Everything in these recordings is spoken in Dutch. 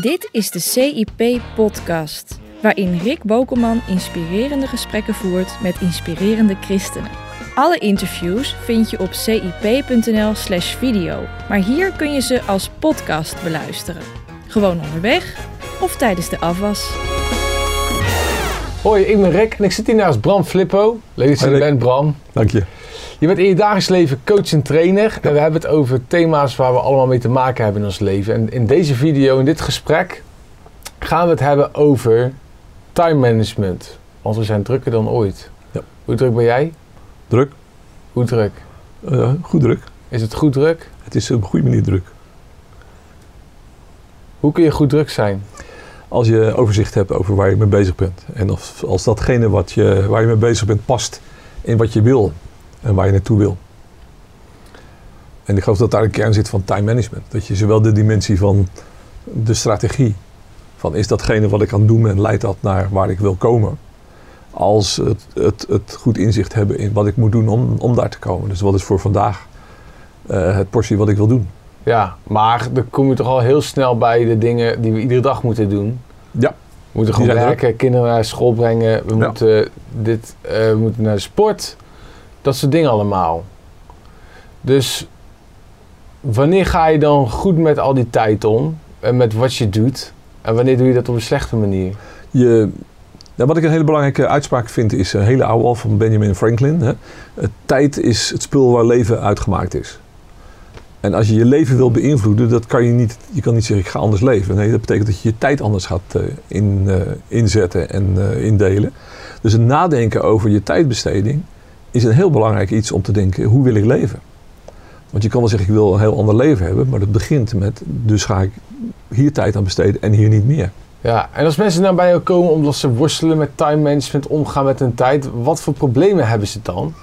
Dit is de CIP-podcast, waarin Rick Bokelman inspirerende gesprekken voert met inspirerende christenen. Alle interviews vind je op cip.nl/slash video, maar hier kun je ze als podcast beluisteren. Gewoon onderweg of tijdens de afwas. Hoi, ik ben Rick en ik zit hier naast Bram Flippo. Rick. bent, Bram. Dank je. Je bent in je dagelijks leven coach en trainer. En we hebben het over thema's waar we allemaal mee te maken hebben in ons leven. En in deze video, in dit gesprek, gaan we het hebben over time management. Want we zijn drukker dan ooit. Ja. Hoe druk ben jij? Druk? Hoe druk? Eh, goed druk. Is het goed druk? Het is op een goede manier druk. Hoe kun je goed druk zijn? Als je overzicht hebt over waar je mee bezig bent. En of, als datgene wat je, waar je mee bezig bent past in wat je wil en waar je naartoe wil. En ik geloof dat daar een kern zit van time management. Dat je zowel de dimensie van de strategie, van is datgene wat ik aan het doen ben, leidt dat naar waar ik wil komen. Als het, het, het goed inzicht hebben in wat ik moet doen om, om daar te komen. Dus wat is voor vandaag eh, het portie wat ik wil doen. Ja, maar dan kom je toch al heel snel bij de dingen die we iedere dag moeten doen. Ja. We moeten gewoon werken, kinderen naar school brengen. We Ja. moeten, dit, eh, we moeten naar de sport. Dat soort dingen allemaal. Dus wanneer ga je dan goed met al die tijd om? En met wat je doet? En wanneer doe je dat op een slechte manier? Je, nou, wat ik een hele belangrijke uitspraak vind, is een hele oude al van Benjamin Franklin. Hè. Tijd is het spul waar leven uitgemaakt is. En als je je leven wil beïnvloeden, dat kan je niet. Je kan niet zeggen, ik ga anders leven. Nee, dat betekent dat je je tijd anders gaat eh, in, eh, inzetten en eh, indelen. Dus het nadenken over je tijdbesteding is een heel belangrijk iets om te denken, hoe wil ik leven? Want je kan wel zeggen, ik wil een heel ander leven hebben, maar dat begint met, dus ga ik hier tijd aan besteden en hier niet meer. Ja, en als mensen nou bij jou komen omdat ze worstelen met time management, omgaan met hun tijd, wat voor problemen hebben ze dan?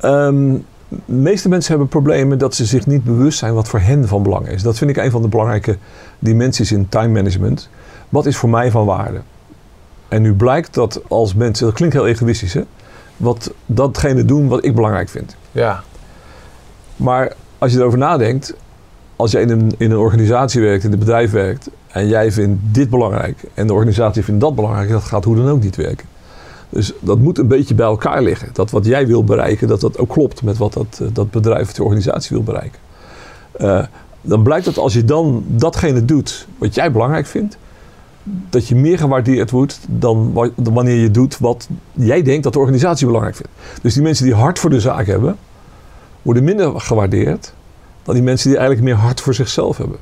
Ehm, de meeste mensen hebben problemen dat ze zich niet bewust zijn wat voor hen van belang is. Dat vind ik een van de belangrijke dimensies in time management. Wat is voor mij van waarde? En nu blijkt dat als mensen, dat klinkt heel egoïstisch hè, wat datgene doen wat ik belangrijk vind. Ja, Maar als je erover nadenkt, als jij in een, in een organisatie werkt, in een bedrijf werkt en jij vindt dit belangrijk en de organisatie vindt dat belangrijk, dat gaat hoe dan ook niet werken. Dus dat moet een beetje bij elkaar liggen. Dat wat jij wil bereiken, dat dat ook klopt met wat dat, eh, dat bedrijf of de organisatie wil bereiken. Eh, dan blijkt dat als je dan datgene doet wat jij belangrijk vindt, dat je meer gewaardeerd wordt dan wa- dan wanneer je doet wat jij denkt dat de organisatie belangrijk vindt. Dus die mensen die hard voor de zaak hebben, worden minder gewaardeerd dan die mensen die eigenlijk meer hard voor zichzelf hebben.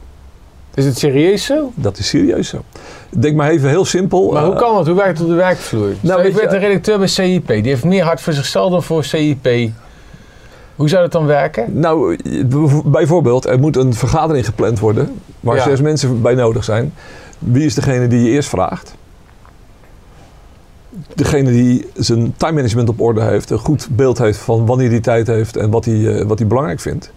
is het serieus zo? Dat is serieus zo. Denk maar even heel simpel. Maar hoe eh, kan dat? Hoe werkt het op de werkvloer? Nou, ik je- een redacteur bij CIP. Die heeft meer hard voor zichzelf dan voor CIP. Hoe zou dat dan werken? Nou, bijvoorbeeld, er moet een vergadering gepland worden waar Ja. zes mensen bij nodig zijn. Wie is degene die je eerst vraagt? Degene die zijn time management op orde heeft, een goed beeld heeft van wanneer hij tijd heeft en wat hij, eh, wat hij belangrijk vindt.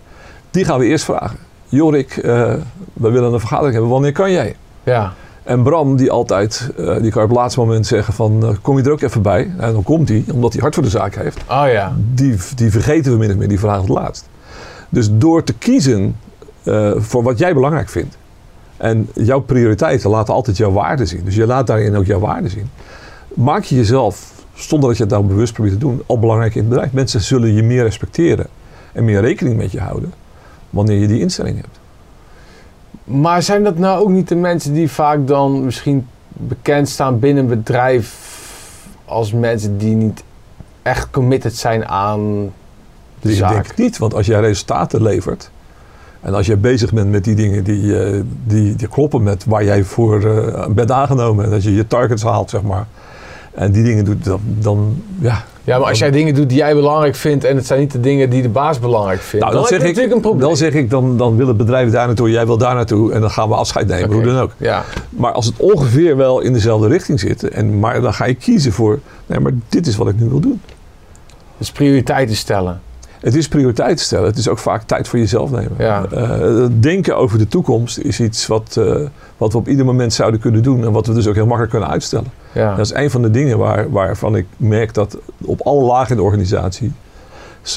Die gaan we eerst vragen. Jorik, eh we willen een vergadering hebben, wanneer kan jij? Ja, En Bram, die altijd, eh, die kan op het laatste moment zeggen van, kom je er ook even bij? En dan komt hij, omdat hij hard voor de zaak heeft. oh ja. Die, die vergeten we min of meer, die vraag het laatst. Dus door te kiezen voor wat jij belangrijk vindt. En jouw prioriteiten laten altijd jouw waarde zien. Dus je laat daarin ook jouw waarde zien. Maak je jezelf, zonder dat je het nou bewust probeert te doen, al belangrijk in het bedrijf. Mensen zullen je meer respecteren en meer rekening met je houden wanneer je die instelling hebt. Maar zijn dat nou ook niet de mensen die vaak dan misschien bekend staan binnen een bedrijf als mensen die niet echt committed zijn aan de Dus ik zaak? denk het niet, want als jij resultaten levert en als jij bezig bent met die dingen die, eh, die, die kloppen met waar jij voor eh, bent aangenomen, en dat je je targets haalt, zeg maar, en die dingen doet, dan, dan ja. Ja, maar als jij dingen doet die jij belangrijk vindt en het zijn niet de dingen die de baas belangrijk vindt, Nou, dan dan heb zeg, ik, natuurlijk een probleem. dan zeg ik, dan, dan wil het bedrijf daar naartoe, jij wil daar naartoe en dan gaan we afscheid nemen, hoe dan ook. Ja, Maar als het ongeveer wel in dezelfde richting zit, en, maar dan ga je kiezen voor, nee, maar dit is wat ik nu wil doen. dus prioriteiten stellen. Het is prioriteit stellen. Het is ook vaak tijd voor jezelf nemen. Ja. Eh, denken over de toekomst is iets wat, eh, wat we op ieder moment zouden kunnen doen. En wat we dus ook heel makkelijk kunnen uitstellen. Ja. Dat is een van de dingen waar, waarvan ik merk dat op alle lagen in de organisatie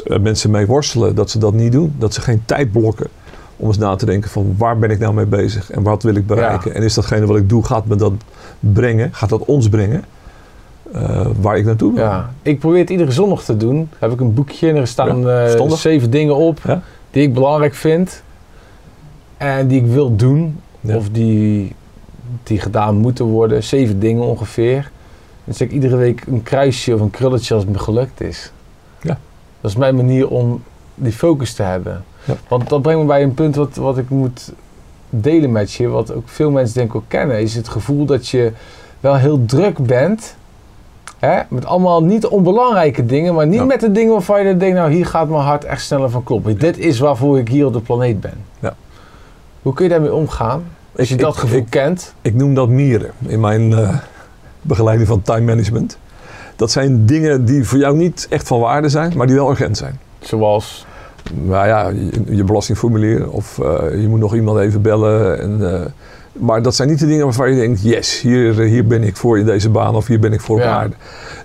eh, mensen mee worstelen. Dat ze dat niet doen. Dat ze geen tijd blokken Om eens na te denken van waar ben ik nou mee bezig en wat wil ik bereiken. En is datgene wat ik doe, gaat me dat brengen? Gaat dat ons brengen? Eh, waar ik naartoe wil? Ja, ik probeer het iedere zondag te doen. Heb ik een boekje en er staan Ja, eh, zeven dingen op Ja. die ik belangrijk vind en die ik wil doen of die, die gedaan moeten worden. Zeven dingen ongeveer. Dan zet ik iedere week een kruisje of een krulletje als het me gelukt is. Ja. Dat is mijn manier om die focus te hebben. Ja. Want dat brengt me bij een punt wat, wat ik moet delen met je, wat ook veel mensen denk ik ook kennen, is het gevoel dat je wel heel druk bent. Hè? Met allemaal niet onbelangrijke dingen, maar niet Ja. met de dingen waarvan je denkt, nou hier gaat mijn hart echt sneller van kloppen. Dit is waarvoor ik hier op de planeet ben. Ja. Hoe kun je daarmee omgaan? Als je Ik- dat ik- gevoel ik- kent. Ik noem dat mieren in mijn eh, begeleiding van time management. Dat zijn dingen die voor jou niet echt van waarde zijn, maar die wel urgent zijn. Zoals, Nou ja, je, je belastingformulier of eh, je moet nog iemand even bellen. En, eh, maar dat zijn niet de dingen waarvan je denkt, yes, hier, eh, hier ben ik voor in deze baan of hier ben ik voor op Ja. aarde.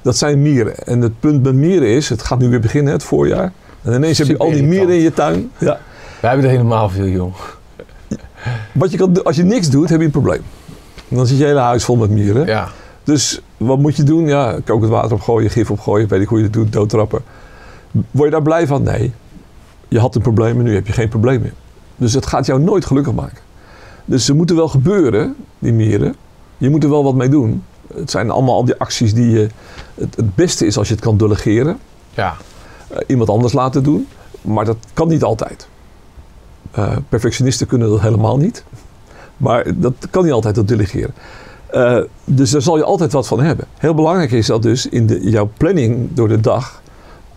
Dat zijn mieren. En het punt met mieren is, het gaat nu weer beginnen, het voorjaar. En ineens heb je al die mieren in je tuin. Ja. wij hebben er helemaal veel, jong. Wat je kan, doen- als je niks doet, heb je een probleem. Dan zit je hele huis vol met mieren. Ja. Dus wat moet je doen? Ja, kokend water opgooien, gif opgooien, weet ik hoe je het doet, doodtrappen. Word je daar blij van? Nee. Je had een probleem en nu heb je geen probleem meer. Dus het gaat jou nooit gelukkig maken. Dus ze moeten wel gebeuren, die mieren. Je moet er wel wat mee doen. Het zijn allemaal al die acties die je... Het, het beste is als je het kan delegeren. Ja. eh, iemand anders laten doen. Maar dat kan niet altijd. Eh, perfectionisten kunnen dat helemaal niet. Maar dat kan niet altijd, dat delegeren. Eh, dus daar zal je altijd wat van hebben. Heel belangrijk is dat dus in de, jouw planning door de dag...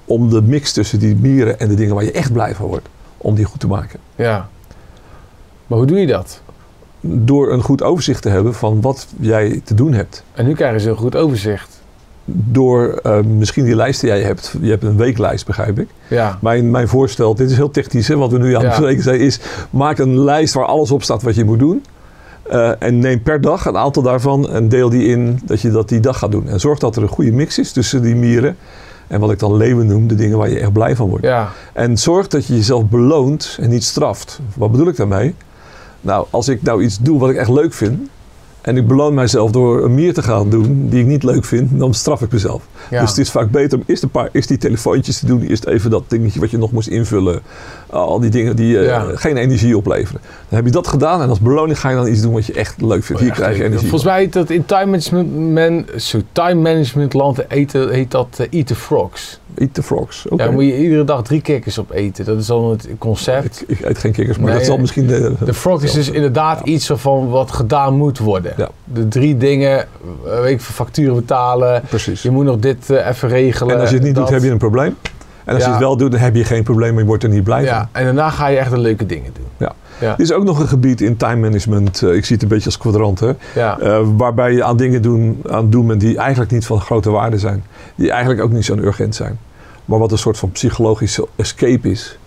om de mix tussen die mieren en de dingen waar je echt blij van wordt... om die goed te maken. Ja. Maar hoe doe je dat? Door een goed overzicht te hebben van wat jij te doen hebt. En nu krijgen ze een goed overzicht. Door eh, misschien die lijst die jij hebt. Je hebt een weeklijst, begrijp ik. Ja. Mijn, mijn voorstel, dit is heel technisch, hè, wat we nu aan het Ja. bespreken zijn, is maak een lijst waar alles op staat wat je moet doen. Eh, en neem per dag een aantal daarvan en deel die in dat je dat die dag gaat doen. En zorg dat er een goede mix is tussen die mieren en wat ik dan leeuwen noem, de dingen waar je echt blij van wordt. Ja. En zorg dat je jezelf beloont en niet straft. Wat bedoel ik daarmee? Nou, als ik nou iets doe wat ik echt leuk vind. En ik beloon mijzelf door een mier te gaan doen die ik niet leuk vind, dan straf ik mezelf. ja. Dus het is vaak beter om eerst een paar, eerst die telefoontjes te doen, eerst even dat dingetje wat je nog moest invullen. Al die dingen die eh, Ja. geen energie opleveren. Dan heb je dat gedaan en als beloning ga je dan iets doen wat je echt leuk vindt. Hier Echt, krijg je energie. Volgens mij heet dat in time management, man, zo, time management land eten, heet dat eh, eat the frogs. Eat the frogs. Oké. Ja, daar moet je iedere dag drie kikkers op eten. Dat is dan het concept. Ik, ik eet geen kikkers, maar Nee, dat zal misschien de, De frog is dus inderdaad iets van wat gedaan moet worden. Ja. De drie dingen, eh, weet facturen betalen. Precies. Je moet nog dit eh, even regelen. En als je het niet dat. doet, heb je een probleem. En als Ja. je het wel doet, dan heb je geen probleem, maar je wordt er niet blij van. Ja, en daarna ga je echt de leuke dingen doen. Ja. Ja. Er is ook nog een gebied in time management, eh, ik zie het een beetje als kwadrant, hè, Ja. waarbij je aan dingen doen, aan doen bent die eigenlijk niet van grote waarde zijn. Die eigenlijk ook niet zo urgent zijn. Maar wat een soort van psychologische escape is.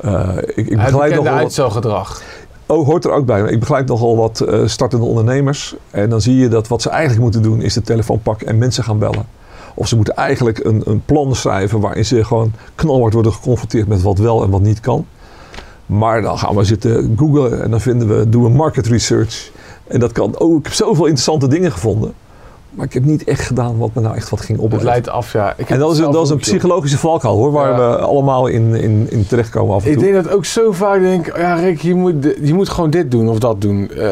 Eh, ik, ik begeleid nogal wat, uitstelgedrag. Oh, hoort er ook bij. Ik begeleid nogal wat eh, startende ondernemers. En dan zie je dat wat ze eigenlijk moeten doen is de telefoon pakken en mensen gaan bellen. Of ze moeten eigenlijk een, een plan schrijven waarin ze gewoon knalhard worden geconfronteerd met wat wel en wat niet kan. Maar dan gaan we zitten googlen en dan vinden we, doen we market research. En dat kan, oh, ik heb zoveel interessante dingen gevonden. Maar ik heb niet echt gedaan wat me nou echt wat ging Het opleveren. leidt af, ja. Ik En dat is, het dat is een psychologische valkuil hoor, waar Ja. we allemaal in, in, in terechtkomen af en Ik toe. denk dat ook zo vaak denk, ja Rick, je moet, je moet gewoon dit doen of dat doen. Eh,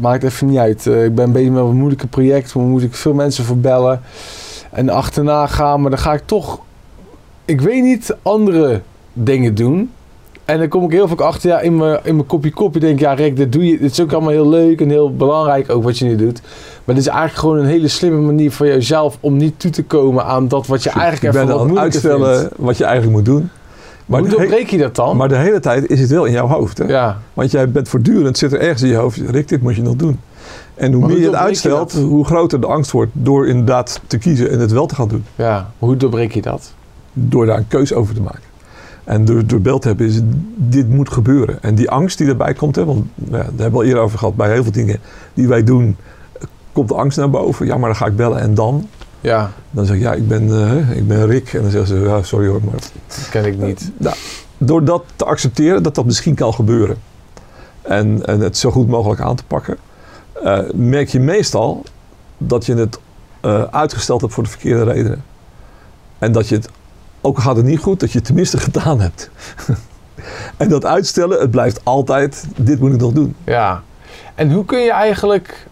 maakt even niet uit. Eh, ik ben bezig met een moeilijke project, daar moet ik veel mensen voor bellen. En achterna gaan, maar dan ga ik toch, ik weet niet, andere dingen doen. En dan kom ik heel vaak achter, ja, in mijn, in mijn kopje kopje denk ik, ja Rick, dit doe je, dit is ook allemaal heel leuk en heel belangrijk ook wat je nu doet. Maar dit is eigenlijk gewoon een hele slimme manier voor jezelf om niet toe te komen aan dat wat je eigenlijk even bent wat moeilijker uitstellen vindt. wat je eigenlijk moet doen. Maar Hoe doorbreek je dat dan? maar de hele tijd is het wel in jouw hoofd. Hè? ja. Want jij bent voortdurend, zit er ergens in je hoofd, Rick, dit moet je nog doen. En hoe meer je het je uitstelt, hoe groter de angst wordt door inderdaad te kiezen en het wel te gaan doen. Ja, hoe doorbreek je dat? Door daar een keuze over te maken. En door, door beeld te hebben is, dit moet gebeuren. En die angst die erbij komt, hè, want nou ja, daar hebben we al eerder over gehad, bij heel veel dingen die wij doen, eh, komt de angst naar boven. Ja, maar dan ga ik bellen en dan? Ja, Dan zeg ik, ja, ik ben, eh, ik ben Rick. En dan zeggen ze, ja, sorry hoor, maar dat ken ik niet. Nou, door dat te accepteren dat dat misschien kan gebeuren en, en het zo goed mogelijk aan te pakken, eh, merk je meestal dat je het eh, uitgesteld hebt voor de verkeerde redenen. En dat je het, ook gaat het niet goed, dat je het tenminste gedaan hebt. en dat uitstellen, het blijft altijd, dit moet ik nog doen. Ja. En hoe kun je eigenlijk,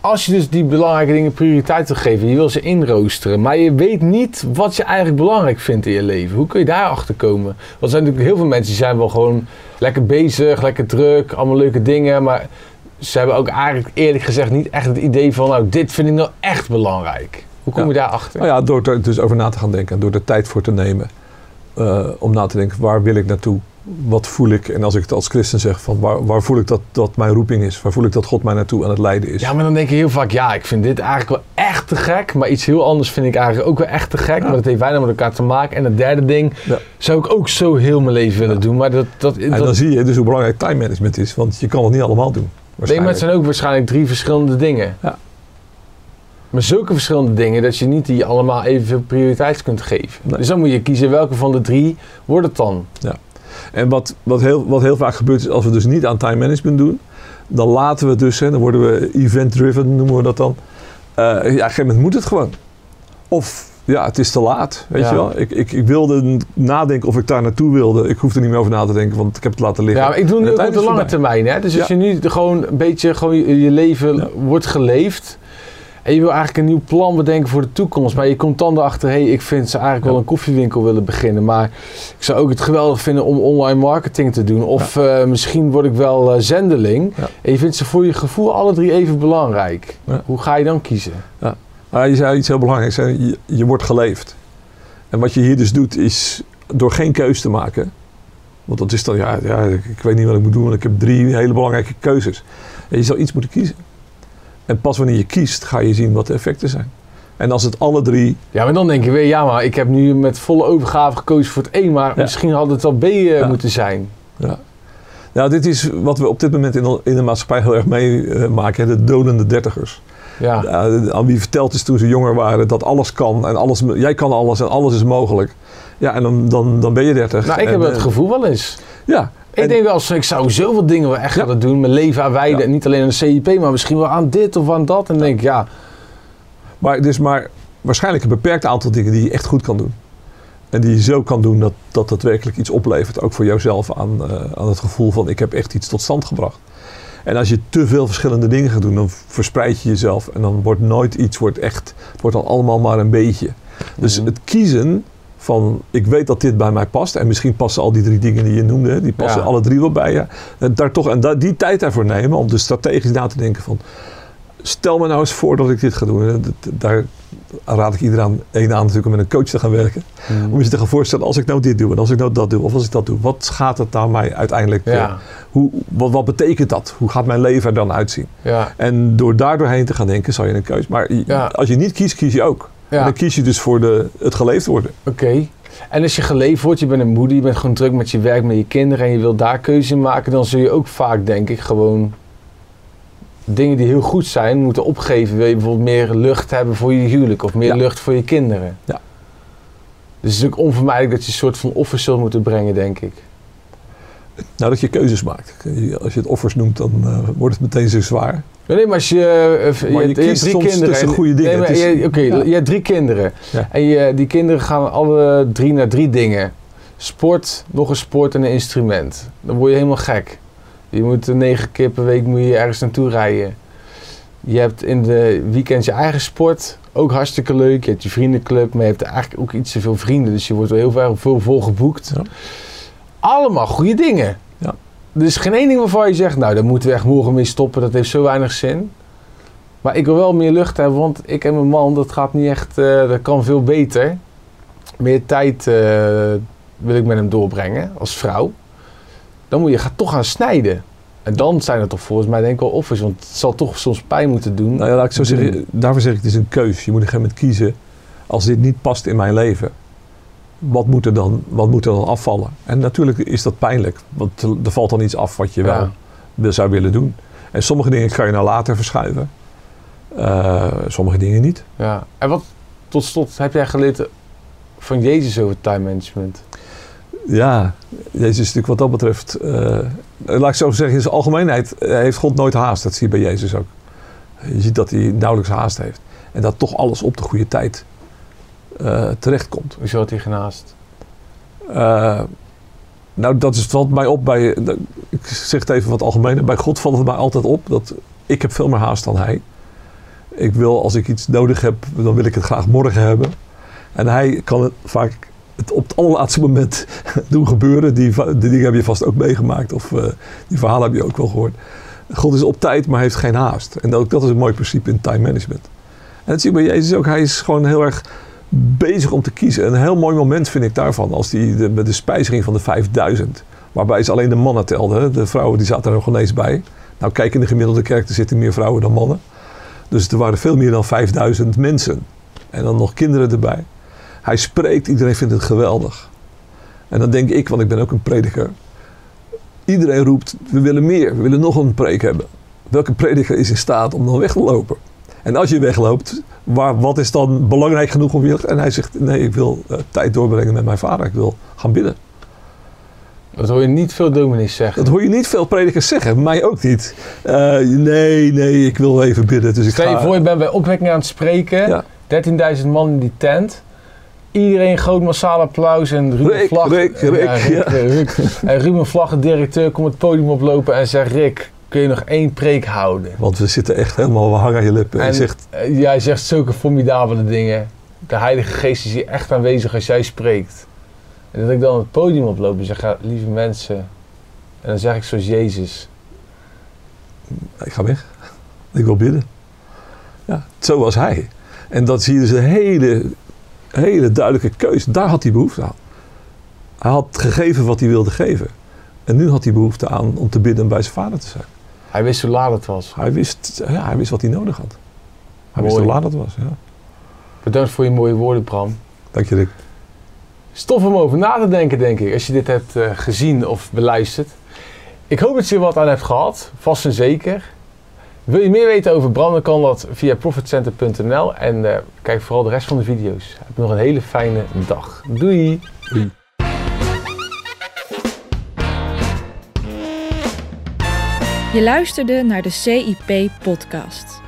als je dus die belangrijke dingen prioriteit wil geven, je wil ze inroosteren, maar je weet niet wat je eigenlijk belangrijk vindt in je leven. Hoe kun je daar achter komen? Want er zijn natuurlijk heel veel mensen die zijn wel gewoon lekker bezig, lekker druk, allemaal leuke dingen, maar ze hebben ook eigenlijk eerlijk gezegd niet echt het idee van, nou, dit vind ik nou echt belangrijk. Hoe kom je daarachter? Nou ja, door er dus over na te gaan denken en door er tijd voor te nemen. eh, om na te denken, waar wil ik naartoe? Wat voel ik? En als ik het als christen zeg, van waar, waar voel ik dat, dat mijn roeping is? Waar voel ik dat God mij naartoe aan het leiden is? Ja, maar dan denk je heel vaak, ja, ik vind dit eigenlijk wel echt te gek. Maar iets heel anders vind ik eigenlijk ook wel echt te gek. Ja. Maar dat heeft weinig met elkaar te maken. En het derde ding Ja. zou ik ook zo heel mijn leven willen doen. Maar dat, dat, en dat dan zie je dus hoe belangrijk time management is. Want je kan het niet allemaal doen. nee, maar het zijn ook waarschijnlijk drie verschillende dingen. Ja. Maar zulke verschillende dingen dat je niet die allemaal evenveel prioriteit kunt geven. Nee. Dus dan moet je kiezen welke van de drie wordt het dan. En wat, wat, heel, wat heel vaak gebeurt is als we dus niet aan time management doen, dan laten we het dus, hè, dan worden we event-driven, noemen we dat dan. Eh, ja, op een gegeven moment moet het gewoon. Of ja, het is te laat, weet Ja. je wel. Ik, ik, ik wilde nadenken of ik daar naartoe wilde. Ik hoef er niet meer over na te denken, want ik heb het laten liggen. Ja, maar ik doe nu ook op de lange voorbij. termijn. Hè? Dus als Ja. je nu gewoon een beetje gewoon je, je leven Ja. wordt geleefd. En je wil eigenlijk een nieuw plan bedenken voor de toekomst. Maar je komt dan erachter, hé, hey, ik vind ze eigenlijk Ja. wel een koffiewinkel willen beginnen. Maar ik zou ook het geweldig vinden om online marketing te doen. Of eh, misschien word ik wel eh, zendeling. Ja. En je vindt ze voor je gevoel alle drie even belangrijk. Ja. Hoe ga je dan kiezen? Maar je zei iets heel belangrijks, hè. Je, je wordt geleefd. En wat je hier dus doet, is door geen keus te maken. Want dat is dan, ja, ja, ik ik weet niet wat ik moet doen, want ik heb drie hele belangrijke keuzes. En je zou iets moeten kiezen. En pas wanneer je kiest, ga je zien wat de effecten zijn. En als het alle drie, Ja, maar dan denk je weer, ja, maar ik heb nu met volle overgave gekozen voor het een. Maar Ja. misschien had het wel B eh, Ja. moeten zijn. ja. Nou, dit is wat we op dit moment in de, in de maatschappij heel erg meemaken, de dolende dertigers. Ja. Aan wie verteld is toen ze jonger waren dat alles kan en alles, jij kan alles en alles is mogelijk. Ja, en dan, dan, dan ben je dertig. Nou, ik heb En, het eh, gevoel wel eens. Ja, Ik En- denk wel, eens, ik zou zoveel dingen wel echt Ja. willen doen. Mijn leven aan wijden. Ja. En niet alleen aan de CIP, maar misschien wel aan dit of aan dat. En denk ik, ja, Maar dus maar waarschijnlijk een beperkt aantal dingen die je echt goed kan doen. En die je zo kan doen dat dat daadwerkelijk iets oplevert. Ook voor jouzelf aan, eh, aan het gevoel van ik heb echt iets tot stand gebracht. En als je te veel verschillende dingen gaat doen, dan verspreid je jezelf. En dan wordt nooit iets wordt echt. Het wordt dan allemaal maar een beetje. Dus Mhm. het kiezen van ik weet dat dit bij mij past. En misschien passen al die drie dingen die je noemde, die passen Ja. alle drie wel bij je. En, daar toch, en da- die tijd daarvoor nemen om dus strategisch na te denken van stel me nou eens voor dat ik dit ga doen. Daar raad ik iedereen een aan natuurlijk om met een coach te gaan werken. Om je te gaan voorstellen, als ik nou dit doe en als ik nou dat doe of als ik dat doe. Wat gaat het nou mij uiteindelijk, eh, hoe, wat, wat betekent dat? Hoe gaat mijn leven er dan uitzien? ja, En door daar doorheen te gaan denken, zal je een keuze. Maar als je niet kiest, kies je ook. En dan kies je dus voor de, het geleefd worden. Oké. En als je geleefd wordt, je bent een moeder, je bent gewoon druk met je werk, met je kinderen en je wilt daar keuze in maken, dan zul je ook vaak, denk ik, gewoon dingen die heel goed zijn, moeten opgeven. Wil je bijvoorbeeld meer lucht hebben voor je huwelijk of meer Ja. lucht voor je kinderen? Ja. Dus het is ook onvermijdelijk dat je een soort van offers zult moeten brengen, denk ik. Nou, dat je keuzes maakt. Als je het offers noemt, dan eh, wordt het meteen zo zwaar. Nee, maar als je, je, Maar je hebt- je hebt kiest drie kinderen. goede dingen. Nee, is- Oké, ja. je hebt drie kinderen. Ja. En je, die kinderen gaan alle drie naar drie dingen. Sport, nog een sport en een instrument. Dan word je helemaal gek. Je moet eh, negen keer per week moet je ergens naartoe rijden. Je hebt in de weekend je eigen sport. Ook hartstikke leuk. Je hebt je vriendenclub. Maar je hebt eigenlijk ook iets te veel vrienden. Dus je wordt wel heel veel, veel volgeboekt. Ja. Allemaal goede dingen. Ja. Er is geen één ding waarvan je zegt... Nou, daar moeten we echt morgen mee stoppen. Dat heeft zo weinig zin. Maar ik wil wel meer lucht hebben. Want ik en mijn man, dat gaat niet echt... eh, dat kan veel beter. Meer tijd eh, wil ik met hem doorbrengen. Als vrouw. Dan moet je gaat toch gaan snijden. En dan zijn er toch volgens mij denk ik wel offers. Want het zal toch soms pijn moeten doen. Nou ja, laat ik zo zeggen. Daarvoor zeg ik, het is een keus. Je moet op een gegeven moment kiezen. Als dit niet past in mijn leven, wat moet er dan, wat moet er dan afvallen? En natuurlijk is dat pijnlijk. Want er valt dan iets af wat je wel Ja. zou willen doen. En sommige dingen kan je naar later verschuiven. Eh, sommige dingen niet. Ja. En wat tot slot heb jij geleerd van Jezus over time management? Ja, Jezus is natuurlijk wat dat betreft... eh, laat ik zo zeggen, in zijn algemeenheid eh, heeft God nooit haast. Dat zie je bij Jezus ook. Je ziet dat hij nauwelijks haast heeft. En dat toch alles op de goede tijd terechtkomt. Hoezo had hij genaast? Eh, nou, dat is, valt mij op bij... Ik zeg het even wat algemener. Bij God valt het mij altijd op dat ik heb veel meer haast dan hij. Ik wil, als ik iets nodig heb, dan wil ik het graag morgen hebben. En hij kan het vaak het op het allerlaatste moment doen gebeuren. Die, die dingen heb je vast ook meegemaakt. Of eh, die verhalen heb je ook wel gehoord. God is op tijd, maar heeft geen haast. En ook dat is een mooi principe in time management. En dat zie ik bij Jezus ook. Hij is gewoon heel erg bezig om te kiezen. Een heel mooi moment vind ik daarvan. Als die met de spijziging van de 5000. Waarbij ze alleen de mannen telden. De vrouwen die zaten er nog ineens bij. Nou kijk in de gemiddelde kerk, er zitten meer vrouwen dan mannen. Dus er waren veel meer dan 5000 mensen. En dan nog kinderen erbij. Hij spreekt, iedereen vindt het geweldig. En dan denk ik, want ik ben ook een prediker. Iedereen roept, we willen meer, we willen nog een preek hebben. Welke prediker is in staat om dan weg te lopen? En als je wegloopt, waar, wat is dan belangrijk genoeg om je... En hij zegt, nee, ik wil eh, tijd doorbrengen met mijn vader. Ik wil gaan bidden. Dat hoor je niet veel dominees zeggen. Dat hoor je niet veel predikers zeggen. Mij ook niet. Eh, nee, nee, ik wil even bidden. Dus ik Stel je voor, je bent bij opwekking aan het spreken. Ja. 13.000 man in die tent. Iedereen groot massaal applaus en Ruben Vlag. Rick, Ja, Rick, Rick, ja. Rick. En Ruben Vlag, de directeur, komt het podium oplopen en zegt: Rick, kun je nog één preek houden? Want we zitten echt helemaal, we hangen aan je lippen. En En je zegt, eh, jij zegt zulke formidabele dingen. De Heilige Geest is hier echt aanwezig als jij spreekt. En dat ik dan het podium oploop en zeg: ja, lieve mensen. En dan zeg ik zoals Jezus. ik ga weg. Ik wil bidden. Ja, zo was hij. En dat zie je dus een hele, hele duidelijke keuze. Daar had hij behoefte aan. Hij had gegeven wat hij wilde geven. En nu had hij behoefte aan om te bidden en bij zijn vader te zijn. Hij wist hoe laat het was. Hij wist, ja, hij wist wat hij nodig had. Hij wist hoe laat het was. Ja. Bedankt voor je mooie woorden, Bram. Dank je, Rick. Stof om over na te denken, denk ik, als je dit hebt eh, gezien of beluisterd. Ik hoop dat je er wat aan hebt gehad, vast en zeker. Wil je meer weten over Bram, dan kan dat via profitcenter.nl en eh, kijk vooral de rest van de video's. Heb nog een hele fijne dag. Doei! Je luisterde naar de CIP-podcast.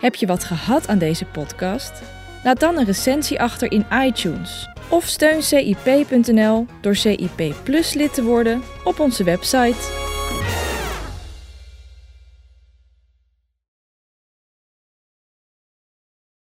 Heb je wat gehad aan deze podcast? Laat dan een recensie achter in iTunes. Of steun CIP.nl door CIP Plus lid te worden op onze website.